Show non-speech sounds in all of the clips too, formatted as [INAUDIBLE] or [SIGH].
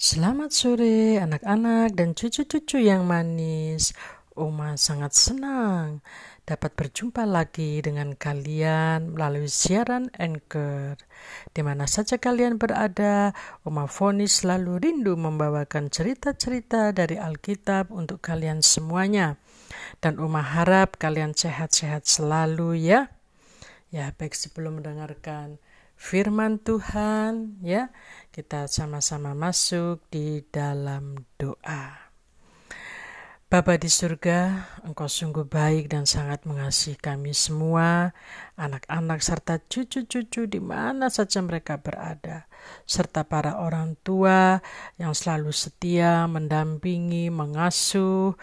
Selamat sore anak-anak dan cucu-cucu yang manis. Oma sangat senang dapat berjumpa lagi dengan kalian melalui siaran Anchor. Di mana saja kalian berada, Oma Foni selalu rindu membawakan cerita-cerita dari Alkitab untuk kalian semuanya. Dan Oma harap kalian sehat-sehat selalu ya. Ya, baik sebelum mendengarkan firman Tuhan ya. Kita sama-sama masuk di dalam doa. Bapa di surga, Engkau sungguh baik dan sangat mengasihi kami semua, anak-anak serta cucu-cucu di mana saja mereka berada, serta para orang tua yang selalu setia mendampingi, mengasuh,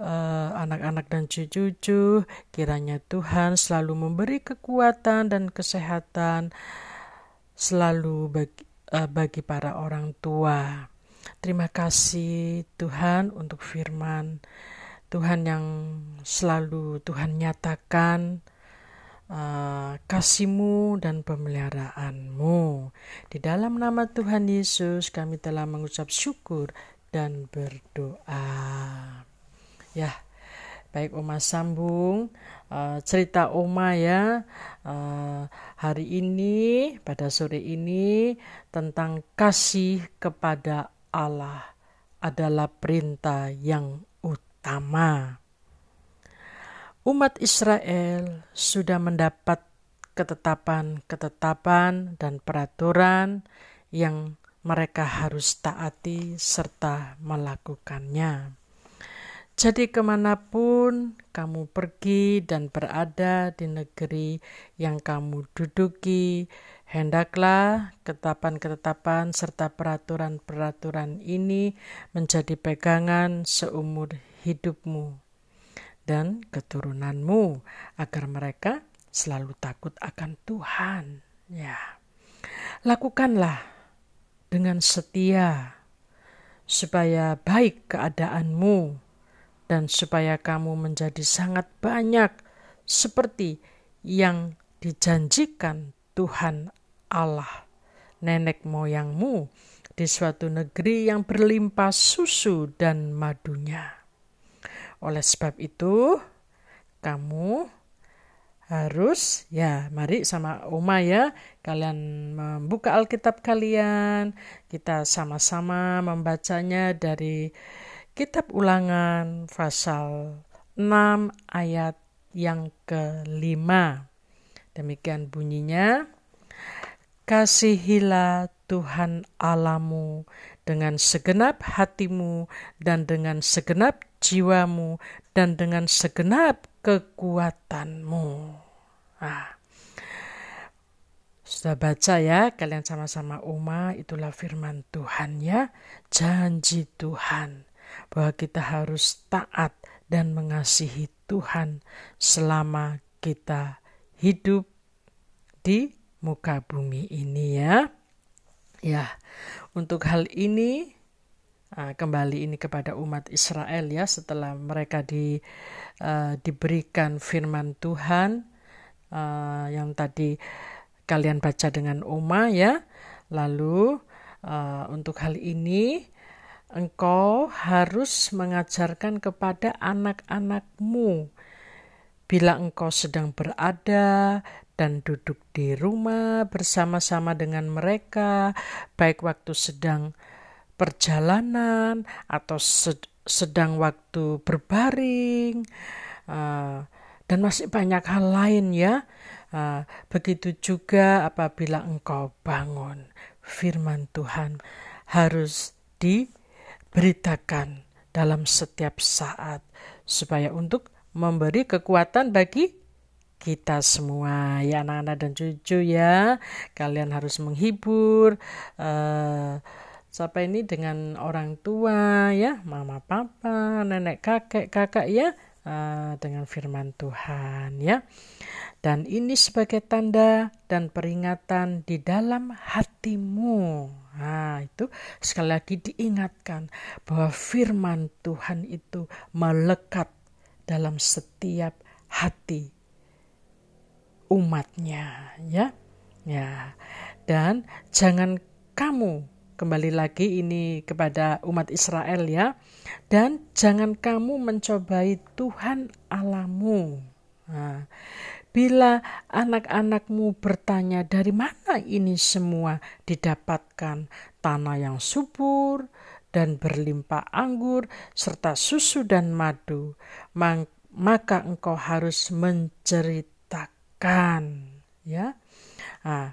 uh, anak-anak dan cucu-cucu, kiranya Tuhan selalu memberi kekuatan dan kesehatan selalu bagi, uh, bagi para orang tua. Terima kasih Tuhan untuk firman Tuhan yang selalu Tuhan nyatakan uh, kasihmu dan pemeliharaanmu. Di dalam nama Tuhan Yesus kami telah mengucap syukur dan berdoa. Ya, baik Oma sambung uh, cerita Oma ya uh, hari ini pada sore ini tentang kasih kepada Allah adalah perintah yang utama. Umat Israel sudah mendapat ketetapan-ketetapan dan peraturan yang mereka harus taati serta melakukannya. Jadi ke mana pun kamu pergi dan berada di negeri yang kamu duduki, hendaklah ketetapan-ketetapan serta peraturan-peraturan ini menjadi pegangan seumur hidupmu dan keturunanmu agar mereka selalu takut akan Tuhan. Ya. Lakukanlah dengan setia supaya baik keadaanmu dan supaya kamu menjadi sangat banyak seperti yang dijanjikan Tuhan Allah, nenek moyangmu di suatu negeri yang berlimpah susu dan madunya. Oleh sebab itu, kamu harus ya mari sama Uma ya kalian membuka Alkitab kalian kita sama-sama membacanya dari Kitab Ulangan pasal 6 ayat yang kelima. Demikian bunyinya. Kasihilah Tuhan Alamu dengan segenap hatimu dan dengan segenap jiwamu dan dengan segenap kekuatanmu. Ah. Sudah baca ya kalian sama-sama Uma itulah firman Tuhan ya janji Tuhan bahwa kita harus taat dan mengasihi Tuhan selama kita hidup di muka bumi ini ya. Ya, untuk hal ini uh, kembali ini kepada umat Israel ya setelah mereka di uh, diberikan firman Tuhan uh, yang tadi kalian baca dengan Uma ya. Lalu uh, untuk hal ini engkau harus mengajarkan kepada anak-anakmu bila engkau sedang berada dan duduk di rumah bersama-sama dengan mereka, baik waktu sedang perjalanan atau sedang waktu berbaring, uh, dan masih banyak hal lain ya. Uh, begitu juga apabila engkau bangun, firman Tuhan harus di beritakan dalam setiap saat supaya untuk memberi kekuatan bagi kita semua. Ya anak-anak dan cucu ya kalian harus menghibur uh, siapa ini dengan orang tua ya mama papa nenek kakek kakak ya uh, dengan firman Tuhan ya. Dan ini sebagai tanda dan peringatan di dalam hatimu Nah, itu sekali lagi diingatkan bahwa firman Tuhan itu melekat dalam setiap hati umatnya, ya. Ya. Dan jangan kamu kembali lagi ini kepada umat Israel ya. Dan jangan kamu mencobai Tuhan Alamu. Bila anak-anakmu bertanya dari mana ini semua didapatkan, tanah yang subur dan berlimpah anggur serta susu dan madu, maka engkau harus menceritakan. Ya. Nah,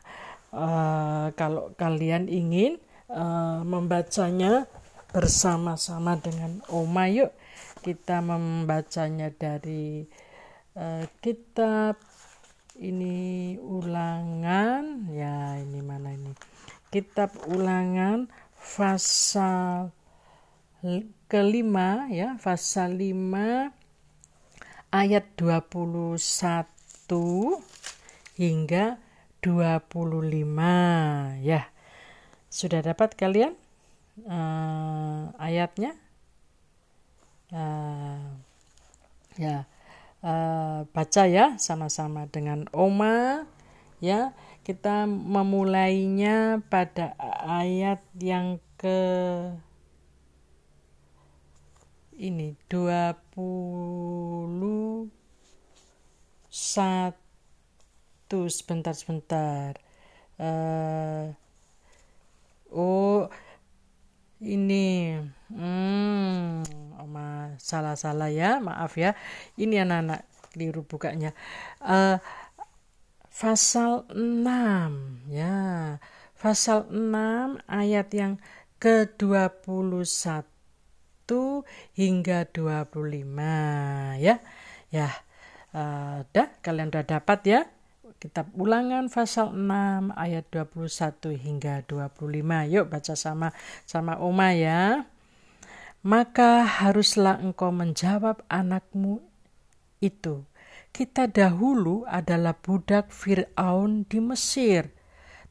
uh, kalau kalian ingin uh, membacanya bersama-sama dengan Oma yuk. Kita membacanya dari uh, kitab ini ulangan. Ya ini mana ini? Kitab ulangan pasal kelima ya pasal lima ayat 21 hingga 25 ya sudah dapat kalian uh, ayatnya? Uh, ya, uh, baca ya sama-sama dengan Oma. Ya, kita memulainya pada ayat yang ke ini 21 sebentar sebentar. Uh, Oh, ini, hmm, salah-salah ya, maaf ya. Ini anak-anak keliru bukanya. Uh, pasal 6 ya. Pasal 6 ayat yang ke-21 hingga 25 ya. Ya. Uh, dah kalian udah dapat ya Kitab Ulangan pasal 6 ayat 21 hingga 25. Yuk baca sama sama Oma ya. Maka haruslah engkau menjawab anakmu itu. Kita dahulu adalah budak Firaun di Mesir.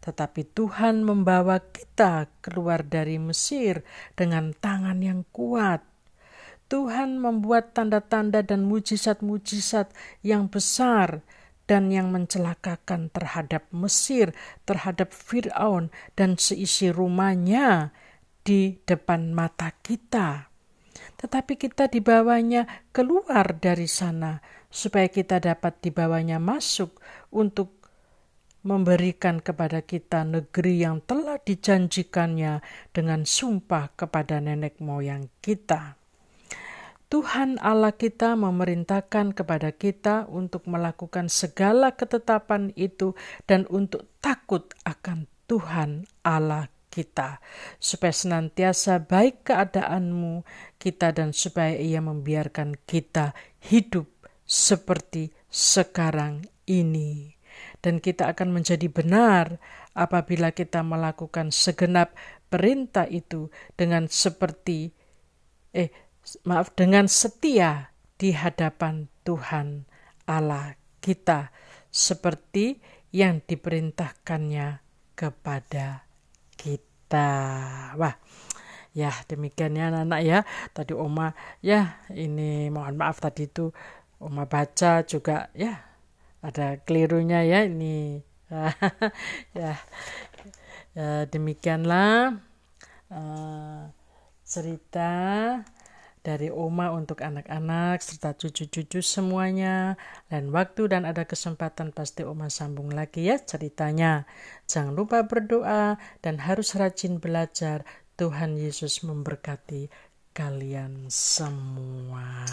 Tetapi Tuhan membawa kita keluar dari Mesir dengan tangan yang kuat. Tuhan membuat tanda-tanda dan mujizat-mujizat yang besar dan yang mencelakakan terhadap Mesir, terhadap Firaun dan seisi rumahnya di depan mata kita. Tetapi kita dibawanya keluar dari sana supaya kita dapat dibawanya masuk untuk memberikan kepada kita negeri yang telah dijanjikannya dengan sumpah kepada nenek moyang kita. Tuhan Allah kita memerintahkan kepada kita untuk melakukan segala ketetapan itu dan untuk takut akan Tuhan Allah kita, supaya senantiasa baik keadaanmu kita dan supaya ia membiarkan kita hidup seperti sekarang ini. Dan kita akan menjadi benar apabila kita melakukan segenap perintah itu dengan seperti eh maaf dengan setia di hadapan Tuhan Allah kita seperti yang diperintahkannya kepada kita. Wah, ya demikian ya anak-anak ya. Tadi Oma ya ini mohon maaf tadi itu Oma baca juga ya ada kelirunya ya ini. [LAUGHS] ya, ya demikianlah uh, cerita dari Oma untuk anak-anak serta cucu-cucu semuanya. Dan waktu dan ada kesempatan pasti Oma sambung lagi ya ceritanya. Jangan lupa berdoa dan harus rajin belajar. Tuhan Yesus memberkati kalian semua.